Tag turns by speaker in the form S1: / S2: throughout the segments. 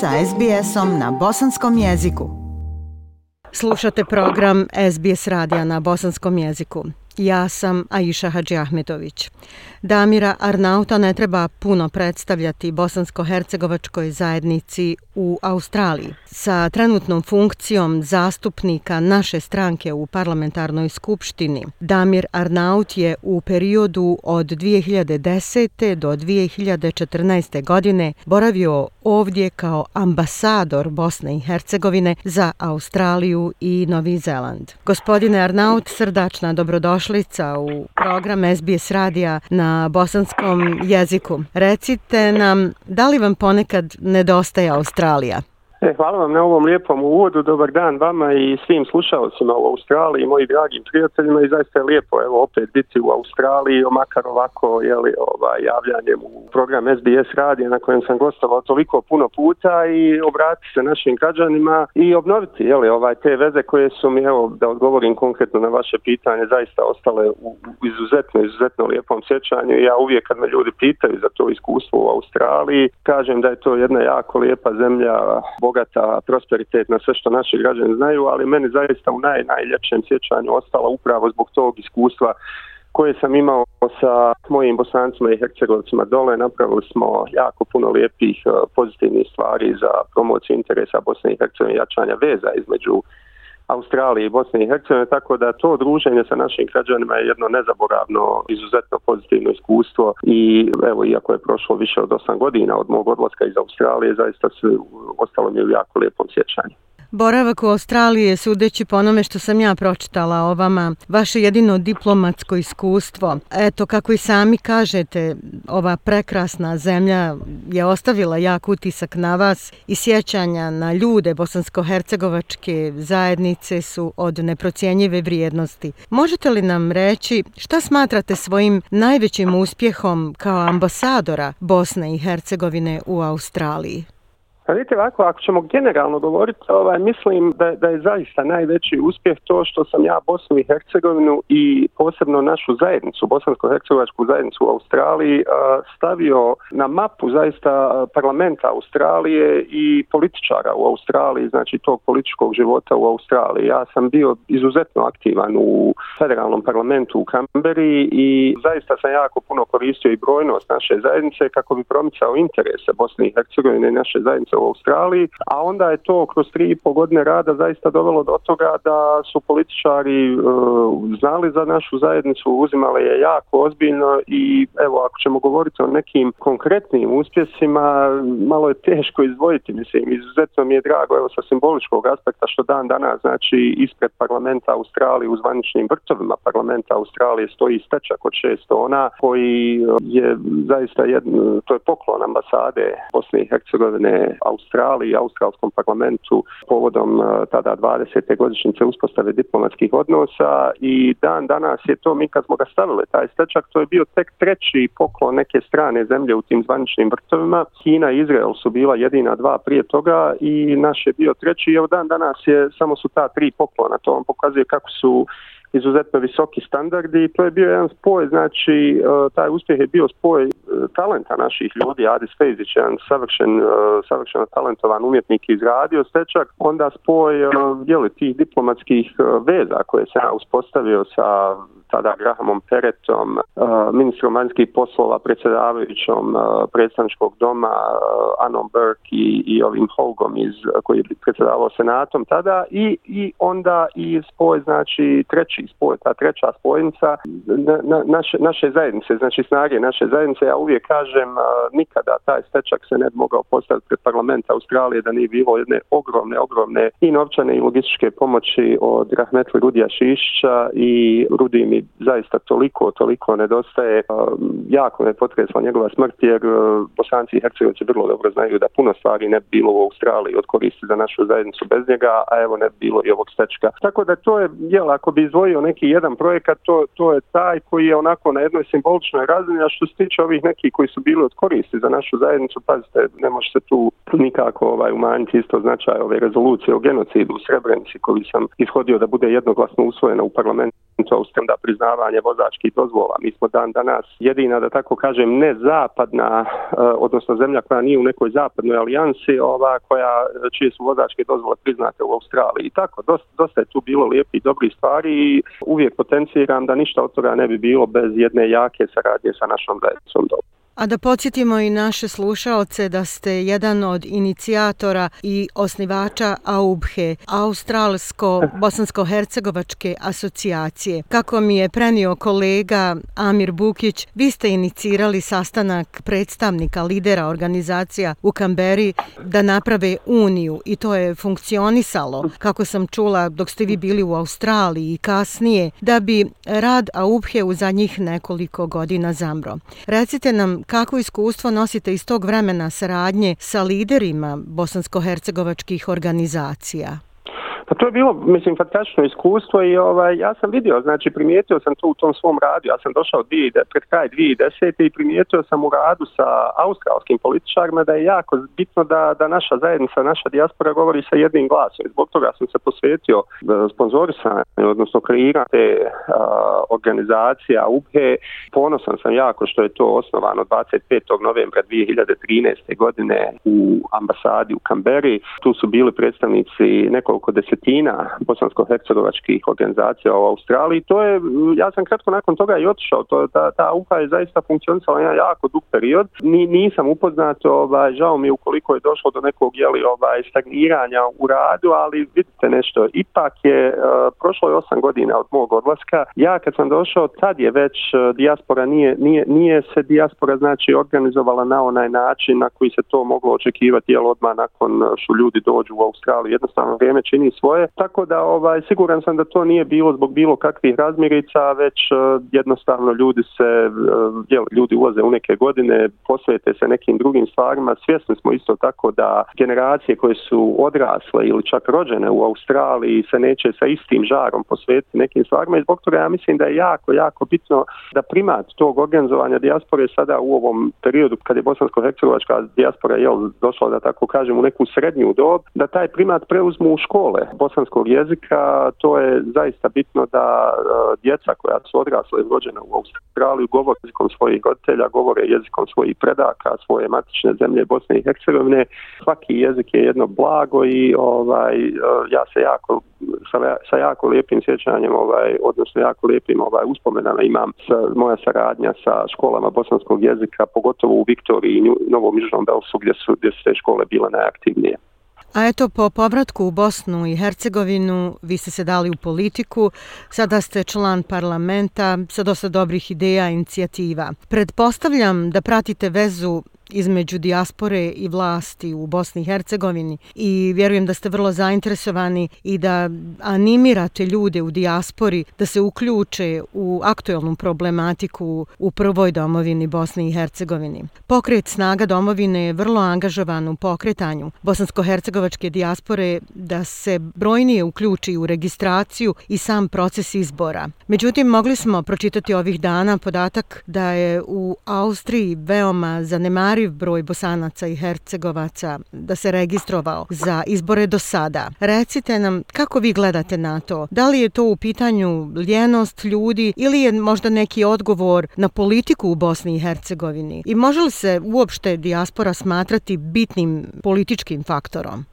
S1: sa SBS-om na bosanskom jeziku. Slušate program SBS radija na bosanskom jeziku. Ja sam Aisha Hadži Ahmetović. Damira Arnauta ne treba puno predstavljati bosansko-hercegovačkoj zajednici u Australiji. Sa trenutnom funkcijom zastupnika naše stranke u parlamentarnoj skupštini, Damir Arnaut je u periodu od 2010. do 2014. godine boravio ovdje kao ambasador Bosne i Hercegovine za Australiju i Novi Zeland. Gospodine Arnaut, srdačna dobrodošlica u program SBS radija na bosanskom jeziku. Recite nam, da li vam ponekad nedostaje Australija?
S2: E, hvala vam na ovom lijepom uvodu, dobar dan vama i svim slušalcima u Australiji, moji dragim prijateljima. I zaista je lijepo evo, opet biti u Australiji, makar ovako jeli, ovaj, javljanjem u program SBS radija na kojem sam gostovao toliko puno puta i obratiti se našim građanima i obnoviti jeli, ovaj, te veze koje su mi, evo, da odgovorim konkretno na vaše pitanje, zaista ostale u izuzetno, izuzetno lijepom sjećanju. Ja uvijek kad me ljudi pitaju za to iskustvo u Australiji, kažem da je to jedna jako lijepa zemlja, bogata, prosperitetna, sve što naši građani znaju, ali meni zaista u naj, najljepšem sjećanju ostala upravo zbog tog iskustva koje sam imao sa mojim bosancima i hercegovcima dole. Napravili smo jako puno lijepih e, pozitivnih stvari za promociju interesa Bosne i Hercegovine i jačanja veza između Australije i Bosne i Hercegovine, tako da to druženje sa našim građanima je jedno nezaboravno, izuzetno pozitivno iskustvo i evo, iako je prošlo više od 8 godina od mog odlaska iz Australije, zaista se ostalo mi u jako lijepom sjećanju.
S1: Boravak u Australiji je sudeći po onome što sam ja pročitala o vama, vaše jedino diplomatsko iskustvo. Eto, kako i sami kažete, ova prekrasna zemlja je ostavila jak utisak na vas i sjećanja na ljude bosansko-hercegovačke zajednice su od neprocijenjive vrijednosti. Možete li nam reći šta smatrate svojim najvećim uspjehom kao ambasadora Bosne i Hercegovine u Australiji?
S2: Pa vidite ovako, ako ćemo generalno govoriti, ovaj, mislim da, da je zaista najveći uspjeh to što sam ja Bosnu i Hercegovinu i posebno našu zajednicu, bosansko-hercegovačku zajednicu u Australiji, stavio na mapu zaista parlamenta Australije i političara u Australiji, znači tog političkog života u Australiji. Ja sam bio izuzetno aktivan u federalnom parlamentu u Kamberi i zaista sam jako puno koristio i brojnost naše zajednice kako bi promicao interese Bosne i Hercegovine i naše zajednice u Australiji, a onda je to kroz tri i pol godine rada zaista dovelo do toga da su političari e, znali za našu zajednicu, uzimali je jako ozbiljno i evo ako ćemo govoriti o nekim konkretnim uspjesima, malo je teško izdvojiti, mislim, izuzetno mi je drago, evo sa simboličkog aspekta što dan danas, znači ispred parlamenta Australije u zvaničnim vrtovima parlamenta Australije stoji stečak od šest tona koji e, je zaista jedno, to je poklon ambasade Bosne i Hercegovine Australiji i australskom parlamentu povodom e, tada 20. godišnjice uspostave diplomatskih odnosa i dan danas je to mi kad smo ga stavili taj stečak, to je bio tek treći poklon neke strane zemlje u tim zvaničnim vrtovima. Kina i Izrael su bila jedina dva prije toga i naš je bio treći i evo dan danas je samo su ta tri poklona. To vam pokazuje kako su izuzetno visoki standardi i to je bio jedan spoj, znači e, taj uspjeh je bio spoj e, talenta naših ljudi, Adis Fejzić, jedan savršen, e, savršeno talentovan umjetnik iz radio stečak, onda spoj jeli, tih diplomatskih veza koje se uspostavio sa tada Grahamom Peretom, e, ministrom vanjskih poslova, predsjedavajućom e, predstavničkog doma, e, Anom Burke i, i ovim Hogom iz, koji je predsjedavao senatom tada i, i onda i spoj, znači treći spoj, ta treća spojnica na, na, naše, naše zajednice, znači snage naše zajednice, ja uvijek kažem nikada taj stečak se ne mogao postaviti pred parlamenta Australije da nije bilo jedne ogromne, ogromne i novčane i logističke pomoći od Rahmetli Rudija Šišća i Rudim zaista toliko, toliko nedostaje. Jako me potresla njegova smrt jer e, Bosanci i Hercegovci vrlo dobro znaju da puno stvari ne bi bilo u Australiji od koristi za našu zajednicu bez njega, a evo ne bi bilo i ovog stečka. Tako da to je, jel, ako bi izvojio neki jedan projekat, to, to je taj koji je onako na jednoj simboličnoj razini, a što se tiče ovih nekih koji su bili od koristi za našu zajednicu, pazite, ne može se tu nikako ovaj, umanjiti isto značaj ove rezolucije o genocidu u Srebrenici koji sam ishodio da bude jednoglasno usvojena u parlamentu Australija priznavanje vozačkih dozvola. Mi smo dan danas jedina, da tako kažem, ne zapadna, e, odnosno zemlja koja nije u nekoj zapadnoj alijansi, ova koja, čije su vozačke dozvole priznate u Australiji. I tako, dosta, dosta je tu bilo lijepi i dobri stvari i uvijek potenciram da ništa od toga ne bi bilo bez jedne jake saradnje sa našom zajednicom dobro.
S1: A da podsjetimo i naše slušaoce da ste jedan od inicijatora i osnivača AUBHE, Australsko-Bosansko-Hercegovačke asocijacije. Kako mi je prenio kolega Amir Bukić, vi ste inicirali sastanak predstavnika lidera organizacija u Kamberi da naprave uniju i to je funkcionisalo, kako sam čula dok ste vi bili u Australiji i kasnije, da bi rad AUBHE u zadnjih nekoliko godina zamro. Recite nam kako iskustvo nosite iz tog vremena saradnje sa liderima bosansko-hercegovačkih organizacija?
S2: Pa to je bilo, mislim, fantastično iskustvo i ovaj, ja sam vidio, znači primijetio sam to u tom svom radu, ja sam došao dvije, pred kraj 2010. i primijetio sam u radu sa australskim političarima da je jako bitno da, da naša zajednica, naša dijaspora govori sa jednim glasom. Zbog toga sam se posvetio e, sponzorisanju, odnosno kreirate organizacija UPE. Ponosan sam jako što je to osnovano 25. novembra 2013. godine u ambasadi u Kamberi. Tu su bili predstavnici nekoliko deset desetina bosansko-hercegovačkih organizacija u Australiji. To je, ja sam kratko nakon toga i otišao. To, ta, ta UHA je zaista funkcionisala jedan jako dug period. Ni, nisam upoznat, ovaj, žao mi ukoliko je došlo do nekog jeli, ovaj, stagniranja u radu, ali vidite nešto, ipak je, uh, prošlo je osam godina od mog odlaska. Ja kad sam došao, tad je već uh, dijaspora, nije, nije, nije se dijaspora znači organizovala na onaj način na koji se to moglo očekivati, jel odmah nakon što ljudi dođu u Australiju. Jednostavno vrijeme čini svoj svoje. Tako da ovaj siguran sam da to nije bilo zbog bilo kakvih razmirica, već uh, jednostavno ljudi se uh, jel, ljudi ulaze u neke godine, posvete se nekim drugim stvarima. Svjesni smo isto tako da generacije koje su odrasle ili čak rođene u Australiji se neće sa istim žarom posvetiti nekim stvarima i zbog toga ja mislim da je jako, jako bitno da primat tog organizovanja dijaspore sada u ovom periodu kad je bosansko-hercegovačka dijaspora jel, došla da tako kažem u neku srednju dob, da taj primat preuzmu u škole bosanskog jezika, to je zaista bitno da e, djeca koja su odrasle i rođene u Australiju govore jezikom svojih roditelja, govore jezikom svojih predaka, svoje matične zemlje Bosne i Hercegovine. Svaki jezik je jedno blago i ovaj e, ja se jako sa, sa jako lijepim sjećanjem ovaj odnosno jako lijepim ovaj uspomenama imam sa, moja saradnja sa školama bosanskog jezika pogotovo u Viktoriji i Novom Južnom Belsu gdje su gdje su te škole bile najaktivnije.
S1: A eto, po povratku u Bosnu i Hercegovinu, vi ste se dali u politiku, sada ste član parlamenta sa dosta dobrih ideja i inicijativa. Predpostavljam da pratite vezu između dijaspore i vlasti u Bosni i Hercegovini i vjerujem da ste vrlo zainteresovani i da animirate ljude u dijaspori da se uključe u aktuelnu problematiku u prvoj domovini Bosne i Hercegovini. Pokret snaga domovine je vrlo angažovan u pokretanju bosansko-hercegovačke dijaspore da se brojnije uključi u registraciju i sam proces izbora. Međutim, mogli smo pročitati ovih dana podatak da je u Austriji veoma zanemar zanemariv broj bosanaca i hercegovaca da se registrovao za izbore do sada. Recite nam kako vi gledate na to? Da li je to u pitanju ljenost ljudi ili je možda neki odgovor na politiku u Bosni i Hercegovini? I može li se uopšte dijaspora smatrati bitnim političkim faktorom?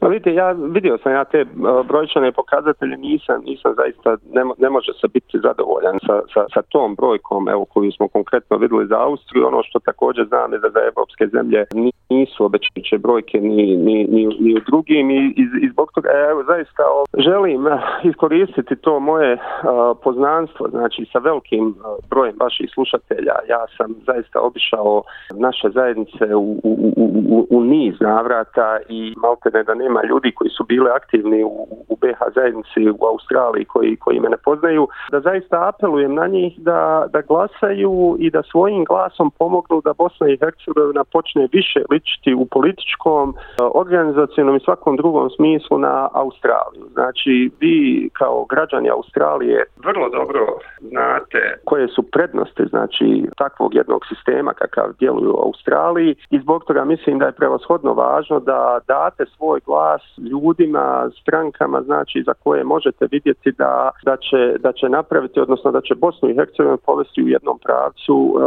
S2: Pa vidite, ja vidio sam ja te e, brojčane pokazatelje, nisam, nisam zaista, ne, ne može se biti zadovoljan sa, sa, sa tom brojkom, evo, koju smo konkretno videli za Austriju, ono što također znam je da za evropske zemlje nisu obećajuće brojke ni, ni, ni, ni u drugim i, i, i zbog toga, e, evo, zaista želim e, iskoristiti to moje a, poznanstvo, znači sa velikim brojem vaših slušatelja, ja sam zaista obišao naše zajednice u, u, u, u, u niz navrata i malte ne da nema imenima ljudi koji su bile aktivni u, u BH zajednici u Australiji koji, koji me ne poznaju, da zaista apelujem na njih da, da glasaju i da svojim glasom pomognu da Bosna i Hercegovina počne više ličiti u političkom, e, organizacijonom i svakom drugom smislu na Australiju. Znači, vi kao građani Australije vrlo dobro znate koje su prednosti znači takvog jednog sistema kakav djeluju u Australiji i zbog toga mislim da je prevashodno važno da date svoj glas glas ljudima, strankama, znači za koje možete vidjeti da, da, će, da će napraviti, odnosno da će Bosnu i Hercegovinu povesti u jednom pravcu e,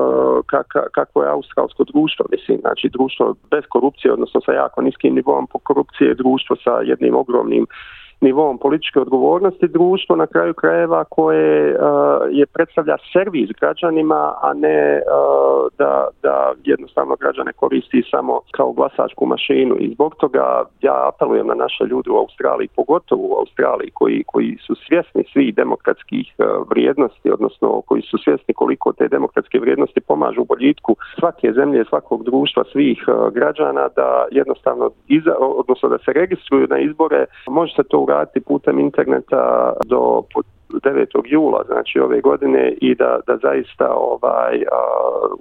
S2: kak kako je australsko društvo, mislim, znači društvo bez korupcije, odnosno sa jako niskim nivom po korupcije, društvo sa jednim ogromnim nivom političke odgovornosti društvo na kraju krajeva koje uh, je predstavlja servis građanima, a ne uh, da, da jednostavno građane koristi samo kao glasačku mašinu. I zbog toga ja apelujem na naše ljude u Australiji, pogotovo u Australiji koji, koji su svjesni svih demokratskih uh, vrijednosti, odnosno koji su svjesni koliko te demokratske vrijednosti pomažu u boljitku svake zemlje, svakog društva, svih uh, građana da jednostavno iza, odnosno da se registruju na izbore, može se to vratiti putem interneta do 9. jula znači ove godine i da, da zaista ovaj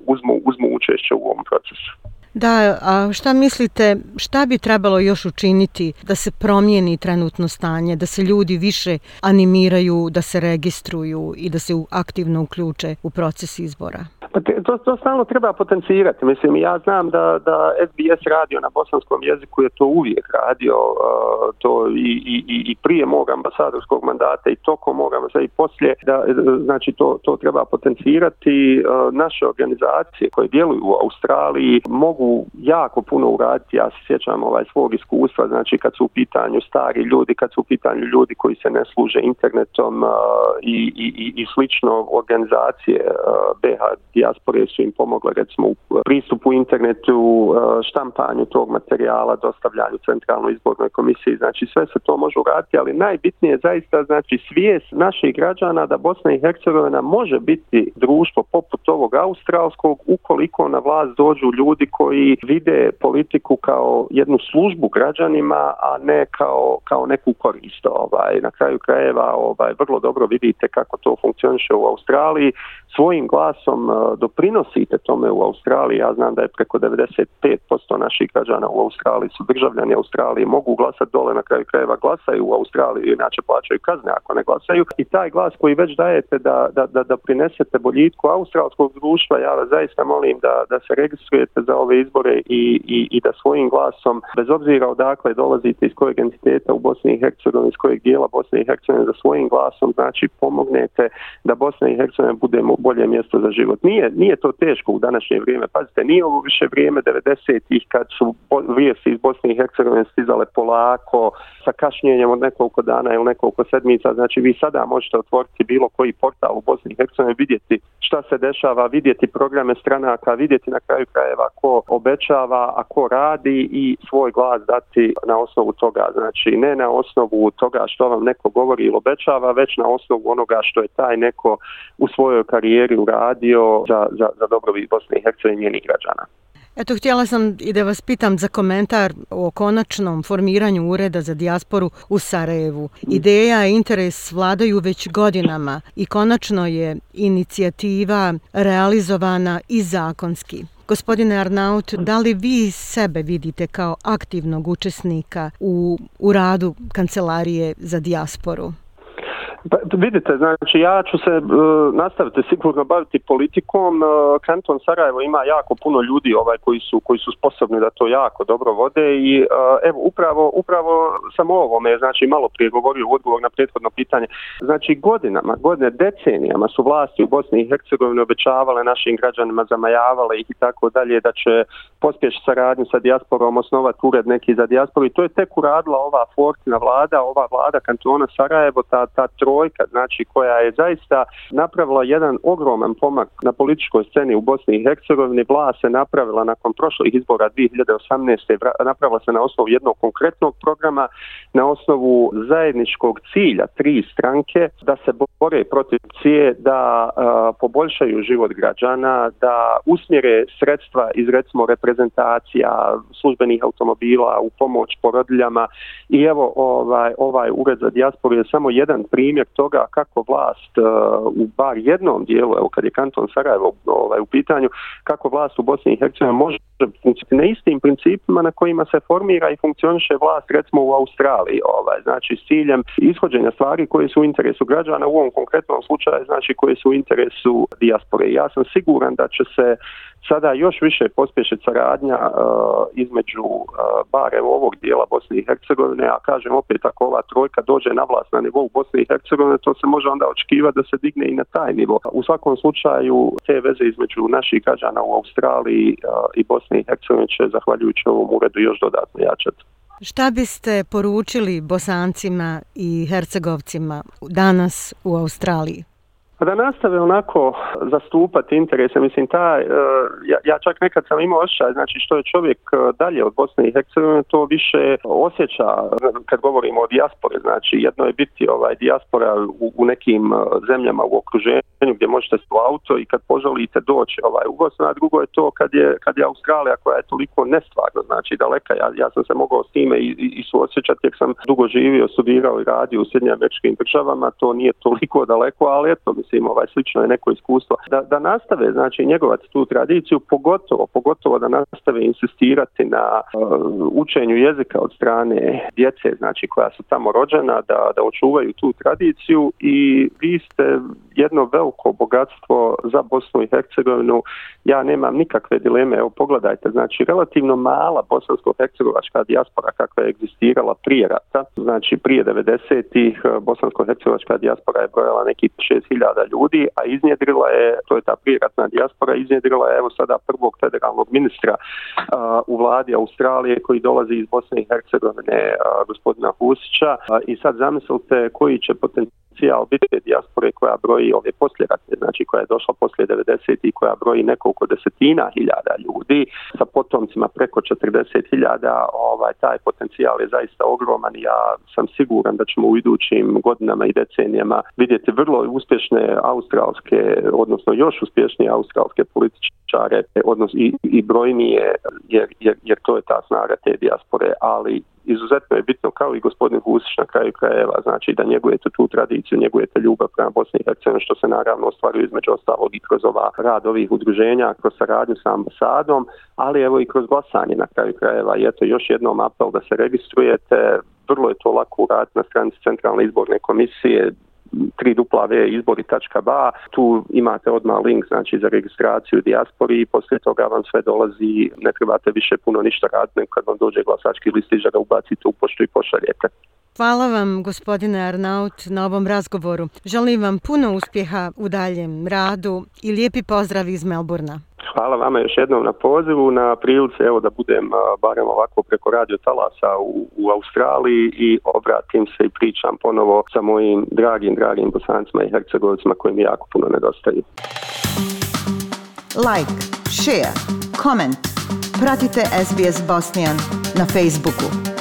S2: uzmu, uzmu učešće u ovom procesu.
S1: Da, a šta mislite, šta bi trebalo još učiniti da se promijeni trenutno stanje, da se ljudi više animiraju, da se registruju i da se aktivno uključe u proces izbora?
S2: Pa te, to, to stalno treba potencirati. Mislim, ja znam da, da SBS radio na bosanskom jeziku je to uvijek radio, uh, to i, i, i prije mog ambasadorskog mandata i tokom mog ambasadorskog i poslije, da, znači to, to treba potencirati. Uh, naše organizacije koje djeluju u Australiji mogu jako puno uraditi. Ja se sjećam ovaj svog iskustva, znači kad su u pitanju stari ljudi, kad su u pitanju ljudi koji se ne služe internetom uh, i, i, i, i slično organizacije uh, BH dijaspore su im pomogle recimo u pristupu internetu, e, štampanju tog materijala, dostavljanju centralnoj izbornoj komisiji, znači sve se to može uraditi, ali najbitnije je zaista znači svijest naših građana da Bosna i Hercegovina može biti društvo poput ovog australskog ukoliko na vlast dođu ljudi koji vide politiku kao jednu službu građanima, a ne kao, kao neku korist. Ovaj. Na kraju krajeva ovaj, vrlo dobro vidite kako to funkcioniše u Australiji. Svojim glasom e, doprinosite tome u Australiji. Ja znam da je preko 95% naših građana u Australiji su državljani Australije, mogu glasati dole na kraju krajeva, glasaju u Australiji, inače plaćaju kazne ako ne glasaju. I taj glas koji već dajete da, da, da, da prinesete boljitku australskog društva, ja vas zaista molim da, da se registrujete za ove izbore i, i, i da svojim glasom, bez obzira odakle dolazite iz kojeg entiteta u Bosni i Hercegovini, iz kojeg dijela Bosne i Hercegovine, da svojim glasom, znači pomognete da Bosna i Hercegovina bude bolje mjesto za život. Nije, nije to teško u današnje vrijeme. Pazite, nije ovo više vrijeme 90-ih kad su vijesti iz Bosne i Hercegovine stizale polako, sa kašnjenjem od nekoliko dana ili nekoliko sedmica. Znači, vi sada možete otvoriti bilo koji portal u Bosni i Hercegovini, vidjeti šta se dešava, vidjeti programe stranaka, vidjeti na kraju krajeva ko obećava, a ko radi i svoj glas dati na osnovu toga. Znači, ne na osnovu toga što vam neko govori ili obećava, već na osnovu onoga što je taj neko u svojoj karijeri uradio za, za, za dobrovi Bosne i Hercegovine i njenih građana.
S1: Eto, htjela sam i da vas pitam za komentar o konačnom formiranju ureda za dijasporu u Sarajevu. Ideja i interes vladaju već godinama i konačno je inicijativa realizovana i zakonski. Gospodine Arnaut, da li vi sebe vidite kao aktivnog učesnika u, u radu Kancelarije za dijasporu?
S2: Pa, vidite, znači ja ću se e, nastaviti sigurno baviti politikom. E, kanton Sarajevo ima jako puno ljudi ovaj koji su koji su sposobni da to jako dobro vode i e, evo upravo upravo samo ovo ovome znači malo prije govorio u odgovor na prethodno pitanje. Znači godinama, godine decenijama su vlasti u Bosni i Hercegovini obećavale našim građanima zamajavale ih i tako dalje da će pospješ saradnju sa dijasporom osnovati ured neki za dijasporu i to je tek uradila ova Fortina vlada, ova vlada kantona Sarajevo, ta, ta trojka, znači koja je zaista napravila jedan ogroman pomak na političkoj sceni u Bosni i Hercegovini. Vla se napravila nakon prošlih izbora 2018. napravila se na osnovu jednog konkretnog programa, na osnovu zajedničkog cilja tri stranke da se bore protiv cije, da a, poboljšaju život građana, da usmjere sredstva iz recimo reprezentacija službenih automobila u pomoć porodiljama i evo ovaj, ovaj ured za dijasporu je samo jedan primjer primjer toga kako vlast uh, u bar jednom dijelu, evo kad je kanton Sarajevo ovaj, u pitanju, kako vlast u Bosni i Hercegovini može na istim principima na kojima se formira i funkcioniše vlast recimo u Australiji, ovaj, znači s ciljem ishođenja stvari koje su u interesu građana, u ovom konkretnom slučaju znači koje su u interesu dijaspore. Ja sam siguran da će se sada još više pospješiti saradnja uh, između e, uh, bare ovog dijela Bosne i Hercegovine, a kažem opet ako ova trojka dođe na vlast na nivou Bosne i Hercegovine, to se može onda očekivati da se digne i na taj nivo. U svakom slučaju te veze između naših građana u Australiji uh, i Bosne i Hercegovine će zahvaljujući ovom uredu još dodatno jačati.
S1: Šta biste poručili bosancima i hercegovcima danas u Australiji?
S2: Pa da nastave onako zastupati interese, mislim, ta, e, ja, ja čak nekad sam imao osjećaj, znači što je čovjek e, dalje od Bosne i Hercegovine, to više osjeća e, kad govorimo o dijaspore, znači jedno je biti ovaj dijaspora u, u nekim zemljama u okruženju gdje možete u auto i kad poželite doći ovaj, u Bosnu, a drugo je to kad je, kad je Australija koja je toliko nestvarna, znači daleka, ja, ja sam se mogao s time i, i, i suosjećati jer sam dugo živio, studirao i radio u Sjedinjim američkim državama, to nije toliko daleko, ali eto, mislim, mislim, ovaj, slično je neko iskustvo, da, da nastave, znači, njegovati tu tradiciju, pogotovo, pogotovo da nastave insistirati na uh, učenju jezika od strane djece, znači, koja su tamo rođena, da, da očuvaju tu tradiciju i vi ste jedno veliko bogatstvo za Bosnu i Hercegovinu. Ja nemam nikakve dileme, evo pogledajte, znači, relativno mala bosansko-hercegovačka dijaspora kakva je egzistirala prije rata, znači, prije 90-ih e, bosansko-hercegovačka dijaspora je brojala nekih 6000 ljudi, a iznjedrila je, to je ta priratna dijaspora, iznjedrila je evo sada prvog federalnog ministra a, u vladi Australije koji dolazi iz Bosne i Hercegovine, a, gospodina Husića. A, I sad zamislite koji će potencijal biti dijaspore koja broji ove posljeratne, znači koja je došla poslije 90. i koja broji nekoliko desetina hiljada ljudi sa potomcima preko 40 hiljada, ovaj, taj potencijal je zaista ogroman ja sam siguran da ćemo u idućim godinama i decenijama vidjeti vrlo uspješne australske, odnosno još uspješnije australske političare, odnos, i, i brojnije, jer, jer, jer to je ta snaga te dijaspore, ali izuzetno je bitno kao i gospodin Husić na kraju krajeva, znači da njegujete tu tradiciju, njegujete ljubav prema Bosni i Hercegovini, što se naravno ostvaruje između ostalog i kroz ova rad ovih udruženja, kroz saradnju sa ambasadom, ali evo i kroz glasanje na kraju krajeva. I eto još jednom apel da se registrujete, vrlo je to lako uraditi na stranici Centralne izborne komisije, tri dupla v izbori.ba, tu imate odmah link znači za registraciju dijaspori i poslije toga vam sve dolazi, ne trebate više puno ništa raditi, kad vam dođe glasački listić da ga ubacite u poštu i pošaljete.
S1: Hvala vam, gospodine Arnaut, na ovom razgovoru. Želim vam puno uspjeha u daljem radu i lijepi pozdrav iz Melburna.
S2: Hvala vama još jednom na pozivu, na prilice evo da budem barem ovako preko radio talasa u, u Australiji i obratim se i pričam ponovo sa mojim dragim, dragim bosancima i hercegovicima koji mi jako puno nedostaju.
S1: Like, share, comment. Pratite SBS Bosnian na Facebooku.